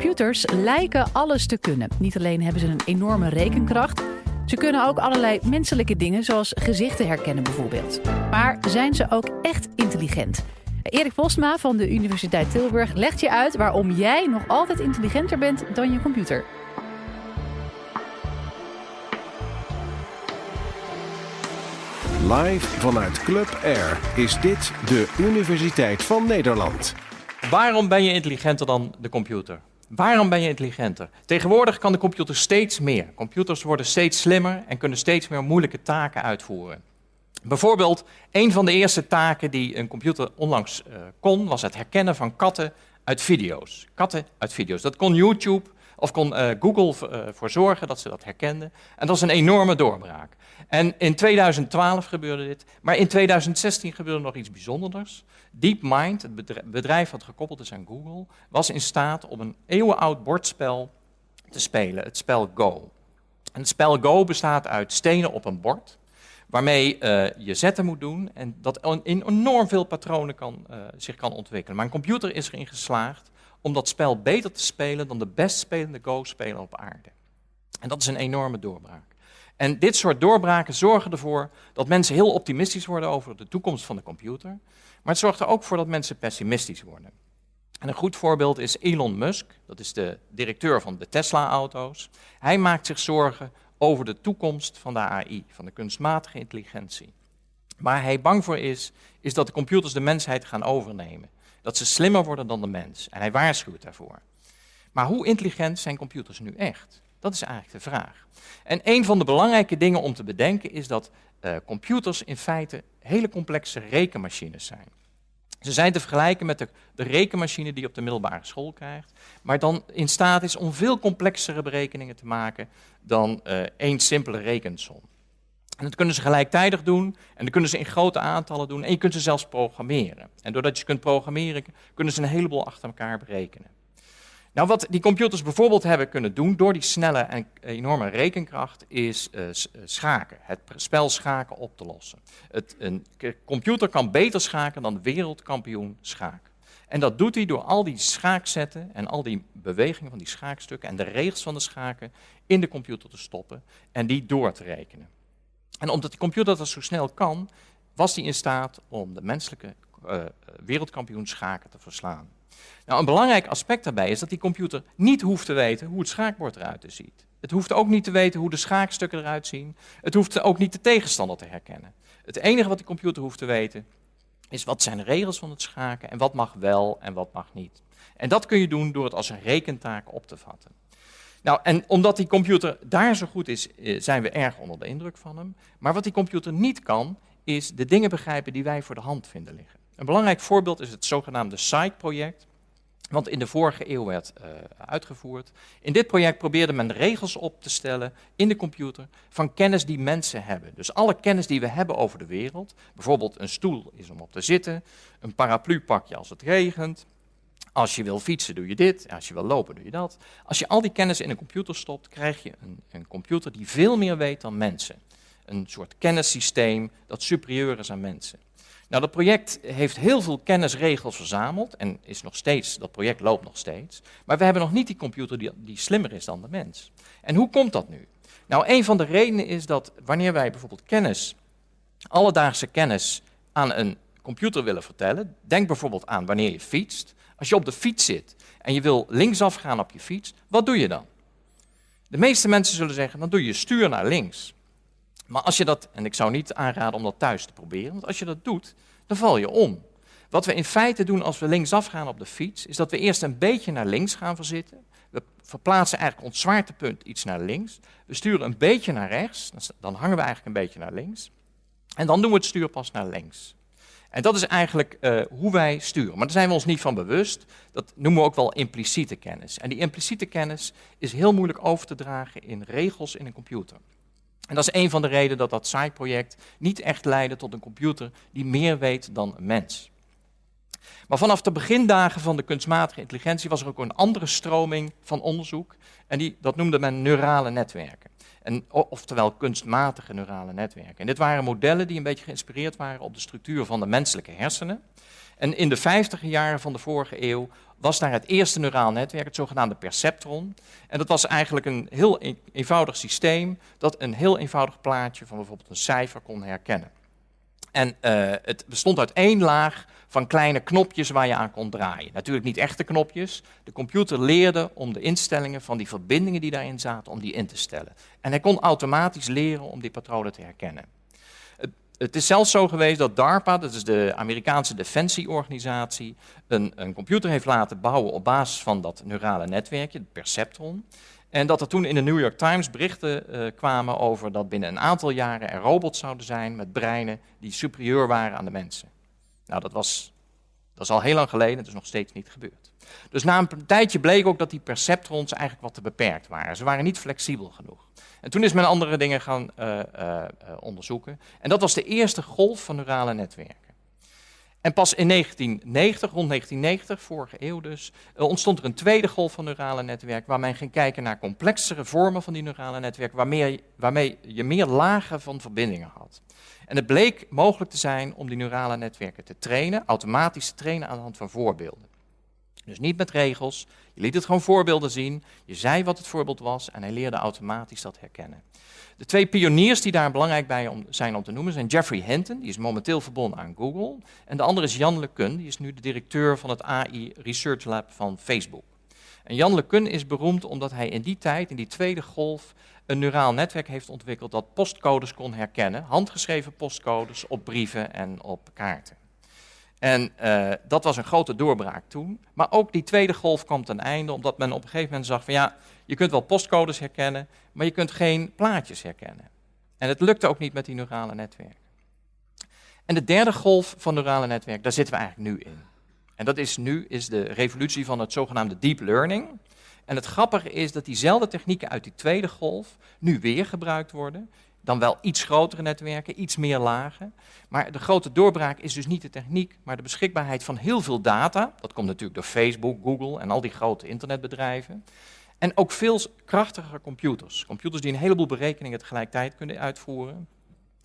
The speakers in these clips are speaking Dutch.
Computers lijken alles te kunnen. Niet alleen hebben ze een enorme rekenkracht, ze kunnen ook allerlei menselijke dingen, zoals gezichten herkennen bijvoorbeeld. Maar zijn ze ook echt intelligent? Erik Postma van de Universiteit Tilburg legt je uit waarom jij nog altijd intelligenter bent dan je computer. Live vanuit Club Air is dit de Universiteit van Nederland. Waarom ben je intelligenter dan de computer? Waarom ben je intelligenter? Tegenwoordig kan de computer steeds meer. Computers worden steeds slimmer en kunnen steeds meer moeilijke taken uitvoeren. Bijvoorbeeld, een van de eerste taken die een computer onlangs uh, kon, was het herkennen van katten uit video's. Katten uit video's. Dat kon YouTube of kon uh, Google uh, voor zorgen dat ze dat herkenden. En dat was een enorme doorbraak. En in 2012 gebeurde dit, maar in 2016 gebeurde nog iets bijzonders. DeepMind, het bedrijf dat gekoppeld is aan Google, was in staat om een eeuwenoud bordspel te spelen, het spel Go. En het spel Go bestaat uit stenen op een bord, waarmee uh, je zetten moet doen en dat in enorm veel patronen kan, zich kan ontwikkelen. Maar een computer is erin geslaagd om dat spel beter te spelen dan de best spelende Go-speler op aarde. En dat is een enorme doorbraak. En dit soort doorbraken zorgen ervoor dat mensen heel optimistisch worden over de toekomst van de computer. Maar het zorgt er ook voor dat mensen pessimistisch worden. En een goed voorbeeld is Elon Musk, dat is de directeur van de Tesla-auto's. Hij maakt zich zorgen over de toekomst van de AI, van de kunstmatige intelligentie. Waar hij bang voor is, is dat de computers de mensheid gaan overnemen. Dat ze slimmer worden dan de mens. En hij waarschuwt daarvoor. Maar hoe intelligent zijn computers nu echt? Dat is eigenlijk de vraag. En een van de belangrijke dingen om te bedenken is dat uh, computers in feite hele complexe rekenmachines zijn. Ze zijn te vergelijken met de, de, rekenmachine die je op de middelbare school krijgt, maar dan in staat is om veel complexere berekeningen te maken dan uh, één simpele rekensom. En dat kunnen ze gelijktijdig doen en dat kunnen ze in grote aantallen doen en je kunt ze zelfs programmeren. En doordat je kunt programmeren, kunnen ze een heleboel achter elkaar berekenen. Nou, wat die computers bijvoorbeeld hebben kunnen doen door die snelle en enorme rekenkracht, is uh, schaken, het spel schaken op te lossen. Het, een computer kan beter schaken dan wereldkampioen schaak. En dat doet hij door al die schaakzetten en al die bewegingen van die schaakstukken en de regels van de schaken in de computer te stoppen en die door te rekenen. En omdat de computer dat zo snel kan, was hij in staat om de menselijke uh, wereldkampioen schaken te verslaan. Nou, een belangrijk aspect daarbij is dat die computer niet hoeft te weten hoe het schaakbord eruit ziet. Het hoeft ook niet te weten hoe de schaakstukken eruit zien. Het hoeft ook niet de tegenstander te herkennen. Het enige wat die computer hoeft te weten is wat zijn de regels van het schaken en wat mag wel en wat mag niet. En dat kun je doen door het als een rekentaak op te vatten. Nou, en omdat die computer daar zo goed is, eh, zijn we erg onder de indruk van hem. Maar wat die computer niet kan, is de dingen begrijpen die wij voor de hand vinden liggen. Een belangrijk voorbeeld is het zogenaamde SAIC-project, want in de vorige eeuw werd uh, uitgevoerd. In dit project probeerde men regels op te stellen in de computer van kennis die mensen hebben. Dus alle kennis die we hebben over de wereld, bijvoorbeeld een stoel is om op te zitten, een paraplu pak je als het regent, als je wil fietsen doe je dit, als je wil lopen doe je dat. Als je al die kennis in een computer stopt, krijg je een, een computer die veel meer weet dan mensen. Een soort kennissysteem dat superieur is aan mensen. Nou, dat project heeft heel veel kennisregels verzameld en is nog steeds, dat project loopt nog steeds. Maar we hebben nog niet die computer die, die slimmer is dan de mens. En hoe komt dat nu? Nou, een van de redenen is dat wanneer wij bijvoorbeeld kennis, alledaagse kennis, aan een computer willen vertellen, denk bijvoorbeeld aan wanneer je fietst. Als je op de fiets zit en je wil linksaf gaan op je fiets, wat doe je dan? De meeste mensen zullen zeggen, dan doe je stuur naar links. Maar als je dat, en ik zou niet aanraden om dat thuis te proberen, want als je dat doet, dan val je om. Wat we in feite doen als we linksaf gaan op de fiets, is dat we eerst een beetje naar links gaan verzitten. We verplaatsen eigenlijk ons zwaartepunt iets naar links. We sturen een beetje naar rechts, dan hangen we eigenlijk een beetje naar links. En dan doen we het stuur pas naar links. En dat is eigenlijk uh, hoe wij sturen. Maar daar zijn we ons niet van bewust. Dat noemen we ook wel impliciete kennis. En die impliciete kennis is heel moeilijk over te dragen in regels in een computer. En dat is een van de redenen dat dat SAI-project niet echt leidde tot een computer die meer weet dan een mens. Maar vanaf de begindagen van de kunstmatige intelligentie was er ook een andere stroming van onderzoek. En die, dat noemde men neurale netwerken. En, oftewel kunstmatige neurale netwerken. En dit waren modellen die een beetje geïnspireerd waren op de structuur van de menselijke hersenen. En in de 50 jaren van de vorige eeuw was daar het eerste neuraal netwerk, het zogenaamde perceptron. En dat was eigenlijk een heel eenvoudig systeem dat een heel eenvoudig plaatje van bijvoorbeeld een cijfer kon herkennen. En uh, het bestond uit één laag van kleine knopjes waar je aan kon draaien. Natuurlijk niet echte knopjes. De computer leerde om de instellingen van die verbindingen die daarin zaten, om die in te stellen. En hij kon automatisch leren om die patronen te herkennen. Het, het is zelfs zo geweest dat DARPA, dat is de Amerikaanse defensieorganisatie, een, een computer heeft laten bouwen op basis van dat neurale netwerkje, het perceptron. En dat er toen in de New York Times berichten uh, kwamen over dat binnen een aantal jaren er robots zouden zijn met breinen die superieur waren aan de mensen. Nou, dat, was, dat is al heel lang geleden, het is nog steeds niet gebeurd. Dus na een tijdje bleek ook dat die perceptrons eigenlijk wat te beperkt waren. Ze waren niet flexibel genoeg. En toen is men andere dingen gaan uh, uh, onderzoeken. En dat was de eerste golf van neurale netwerken. En pas in 1990, rond 1990, vorige eeuw dus, ontstond er een tweede golf van neurale netwerken, waar men ging kijken naar complexere vormen van die neurale netwerken, waarmee, waarmee je meer lagen van verbindingen had. En het bleek mogelijk te zijn om die neurale netwerken te trainen, automatisch te trainen aan de hand van voorbeelden. Dus niet met regels, je liet het gewoon voorbeelden zien, je zei wat het voorbeeld was en hij leerde automatisch dat herkennen. De twee pioniers die daar belangrijk bij zijn om te noemen zijn Jeffrey Hinton, die is momenteel verbonden aan Google, en de andere is Jan LeCun, die is nu de directeur van het AI Research Lab van Facebook. En Jan LeCun is beroemd omdat hij in die tijd, in die tweede golf, een neuraal netwerk heeft ontwikkeld dat postcodes kon herkennen, handgeschreven postcodes op brieven en op kaarten. En uh, dat was een grote doorbraak toen. Maar ook die tweede golf kwam ten einde, omdat men op een gegeven moment zag van ja, je kunt wel postcodes herkennen, maar je kunt geen plaatjes herkennen. En het lukte ook niet met die neurale netwerken. En de derde golf van neurale netwerken, daar zitten we eigenlijk nu in. En dat is nu is de revolutie van het zogenaamde deep learning. En het grappige is dat diezelfde technieken uit die tweede golf nu weer gebruikt worden. Dan wel iets grotere netwerken, iets meer lagen. Maar de grote doorbraak is dus niet de techniek, maar de beschikbaarheid van heel veel data. Dat komt natuurlijk door Facebook, Google en al die grote internetbedrijven. En ook veel krachtigere computers. Computers die een heleboel berekeningen tegelijkertijd kunnen uitvoeren.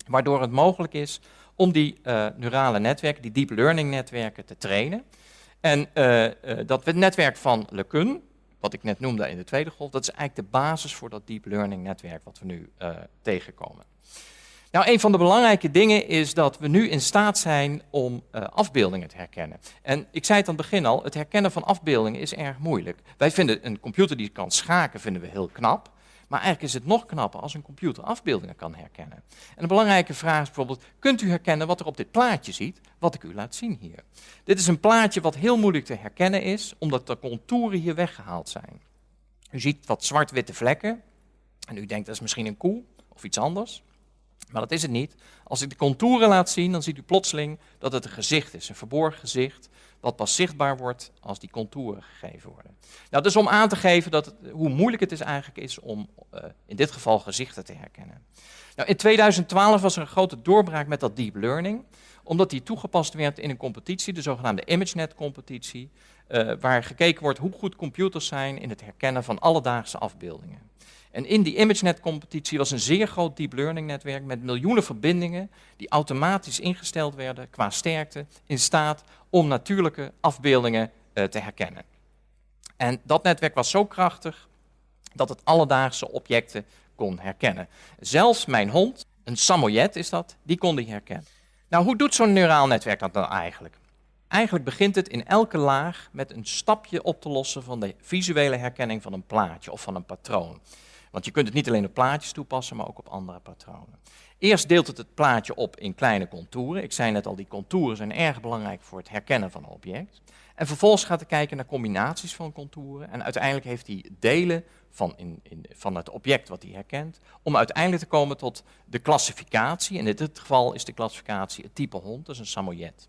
Waardoor het mogelijk is om die uh, neurale netwerken, die deep learning netwerken, te trainen. En uh, uh, dat netwerk van LeCun, wat ik net noemde in de tweede golf, dat is eigenlijk de basis voor dat deep learning netwerk wat we nu tegenkomen. Nou, een van de belangrijke dingen is dat we nu in staat zijn om uh, afbeeldingen te herkennen. En ik zei het aan het begin al, het herkennen van afbeeldingen is erg moeilijk. Wij vinden een computer die kan schaken vinden we heel knap. Maar eigenlijk is het nog knapper als een computer afbeeldingen kan herkennen. En een belangrijke vraag is bijvoorbeeld, kunt u herkennen wat er op dit plaatje ziet, wat ik u laat zien hier? Dit is een plaatje wat heel moeilijk te herkennen is, omdat de contouren hier weggehaald zijn. U ziet wat zwart-witte vlekken en u denkt dat is misschien een koe of iets anders. Maar dat is het niet. Als ik de contouren laat zien, dan ziet u plotseling dat het een gezicht is, een verborgen gezicht, wat pas zichtbaar wordt als die contouren gegeven worden. Nou, dus om aan te geven dat hoe moeilijk het is eigenlijk is om uh, in dit geval gezichten te herkennen. Nou, in 2012 was er een grote doorbraak met dat deep learning, omdat die toegepast werd in een competitie, de zogenaamde ImageNet-competitie, uh, waar gekeken wordt hoe goed computers zijn in het herkennen van alledaagse afbeeldingen. En in die ImageNet-competitie was een zeer groot deep learning netwerk met miljoenen verbindingen die automatisch ingesteld werden qua sterkte in staat om natuurlijke afbeeldingen uh, te herkennen. En dat netwerk was zo krachtig dat het alledaagse objecten kon herkennen. Zelfs mijn hond, een Samoyed is dat, die kon die herkennen. Nou, hoe doet zo'n neuraal netwerk dat dan eigenlijk? Eigenlijk begint het in elke laag met een stapje op te lossen van de visuele herkenning van een plaatje of van een patroon. Want je kunt het niet alleen op plaatjes toepassen, maar ook op andere patronen. Eerst deelt het het plaatje op in kleine contouren. Ik zei net al, die contouren zijn erg belangrijk voor het herkennen van een object. En vervolgens gaat hij kijken naar combinaties van contouren. En uiteindelijk heeft hij delen van, in, in, van het object wat hij herkent. Om uiteindelijk te komen tot de klassificatie. En in dit geval is de klassificatie het type hond, dus een Samoyed.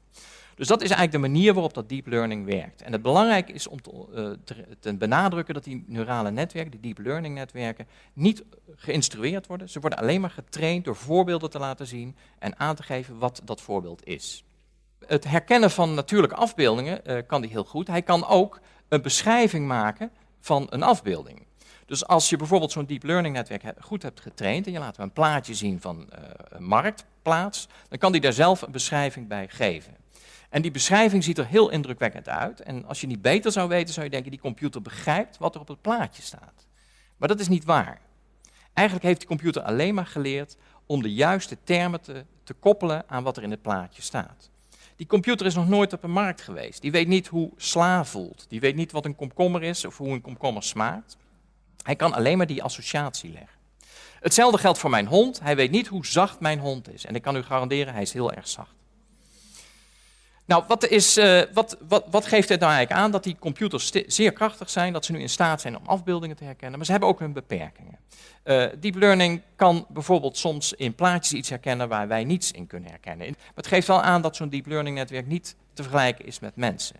Dus dat is eigenlijk de manier waarop dat deep learning werkt. En het belangrijke is om te, uh, te, te, benadrukken dat die neurale netwerken, die deep learning netwerken, niet geïnstrueerd worden. Ze worden alleen maar getraind door voorbeelden te laten zien en aan te geven wat dat voorbeeld is. Het herkennen van natuurlijke afbeeldingen uh, kan die heel goed. Hij kan ook een beschrijving maken van een afbeelding. Dus als je bijvoorbeeld zo'n deep learning netwerk goed hebt getraind en je laat hem een plaatje zien van uh, een marktplaats, dan kan die daar zelf een beschrijving bij geven. En die beschrijving ziet er heel indrukwekkend uit. En als je niet beter zou weten, zou je denken, die computer begrijpt wat er op het plaatje staat. Maar dat is niet waar. Eigenlijk heeft die computer alleen maar geleerd om de juiste termen te, te koppelen aan wat er in het plaatje staat. Die computer is nog nooit op een markt geweest. Die weet niet hoe sla voelt. Die weet niet wat een komkommer is of hoe een komkommer smaakt. Hij kan alleen maar die associatie leggen. Hetzelfde geldt voor mijn hond. Hij weet niet hoe zacht mijn hond is. En ik kan u garanderen, hij is heel erg zacht. Nou, wat, is, uh, wat, wat, wat geeft het nou eigenlijk aan? Dat die computers zeer krachtig zijn, dat ze nu in staat zijn om afbeeldingen te herkennen, maar ze hebben ook hun beperkingen. Uh, deep learning kan bijvoorbeeld soms in plaatjes iets herkennen waar wij niets in kunnen herkennen. Maar het geeft wel aan dat zo'n deep learning netwerk niet te vergelijken is met mensen.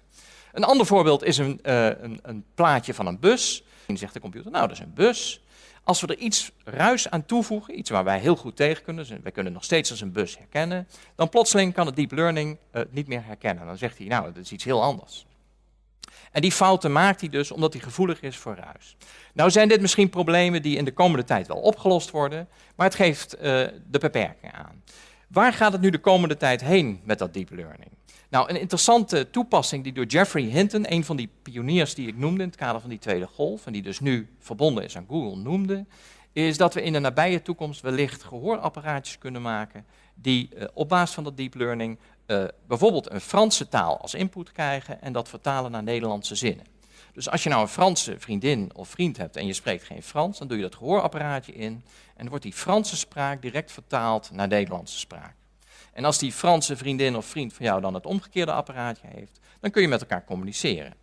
Een ander voorbeeld is een, uh, een, een plaatje van een bus. Dan zegt de computer, nou dat is een bus. Als we er iets ruis aan toevoegen, iets waar wij heel goed tegen kunnen, dus wij kunnen nog steeds als een bus herkennen, dan plotseling kan het deep learning het uh, niet meer herkennen. Dan zegt hij, nou, dat is iets heel anders. En die fouten maakt hij dus omdat hij gevoelig is voor ruis. Nou zijn dit misschien problemen die in de komende tijd wel opgelost worden, maar het geeft uh, de beperkingen aan. Waar gaat het nu de komende tijd heen met dat deep learning? Nou, een interessante toepassing die door Jeffrey Hinton, een van die pioniers die ik noemde in het kader van die tweede golf, en die dus nu verbonden is aan Google, noemde, is dat we in de nabije toekomst wellicht gehoorapparaatjes kunnen maken die uh, op basis van dat deep learning uh, bijvoorbeeld een Franse taal als input krijgen en dat vertalen naar Nederlandse zinnen. Dus als je nou een Franse vriendin of vriend hebt en je spreekt geen Frans, dan doe je dat gehoorapparaatje in en wordt die Franse spraak direct vertaald naar Nederlandse spraak. En als die Franse vriendin of vriend van jou dan het omgekeerde apparaatje heeft, dan kun je met elkaar communiceren.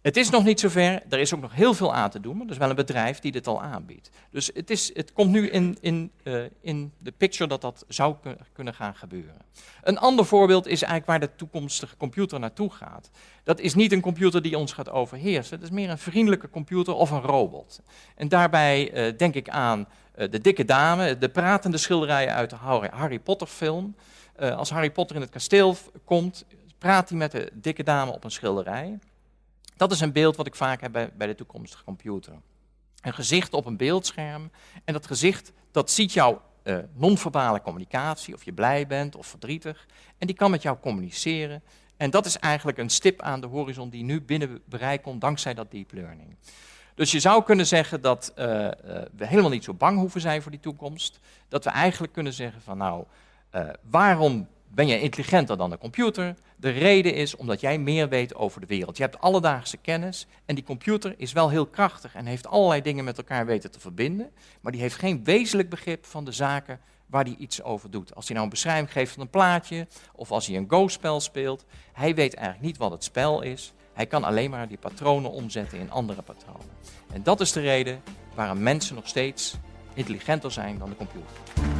Het is nog niet zover, er is ook nog heel veel aan te doen, maar er is wel een bedrijf die dit al aanbiedt. Dus het, is, het komt nu in, in, uh, in de picture dat dat zou kunnen gaan gebeuren. Een ander voorbeeld is eigenlijk waar de toekomstige computer naartoe gaat. Dat is niet een computer die ons gaat overheersen, het is meer een vriendelijke computer of een robot. En daarbij uh, denk ik aan uh, de dikke dame, de pratende schilderijen uit de Harry Potter film. Als Harry Potter in het kasteel komt, praat hij met de dikke dame op een schilderij. Dat is een beeld wat ik vaak heb bij, de toekomstige computer. Een gezicht op een beeldscherm. En dat gezicht, dat ziet jouw uh, non-verbale communicatie, of je blij bent of verdrietig. En die kan met jou communiceren. En dat is eigenlijk een stip aan de horizon die nu binnen bereik komt dankzij dat deep learning. Dus je zou kunnen zeggen dat uh, uh, we helemaal niet zo bang hoeven zijn voor die toekomst. Dat we eigenlijk kunnen zeggen van nou, waarom ben je intelligenter dan de computer? De reden is omdat jij meer weet over de wereld. Je hebt alledaagse kennis en die computer is wel heel krachtig en heeft allerlei dingen met elkaar weten te verbinden, maar die heeft geen wezenlijk begrip van de zaken waar hij iets over doet. Als hij nou een beschrijving geeft van een plaatje of als hij een Go-spel speelt, hij weet eigenlijk niet wat het spel is. Hij kan alleen maar die patronen omzetten in andere patronen. En dat is de reden waarom mensen nog steeds intelligenter zijn dan de computer.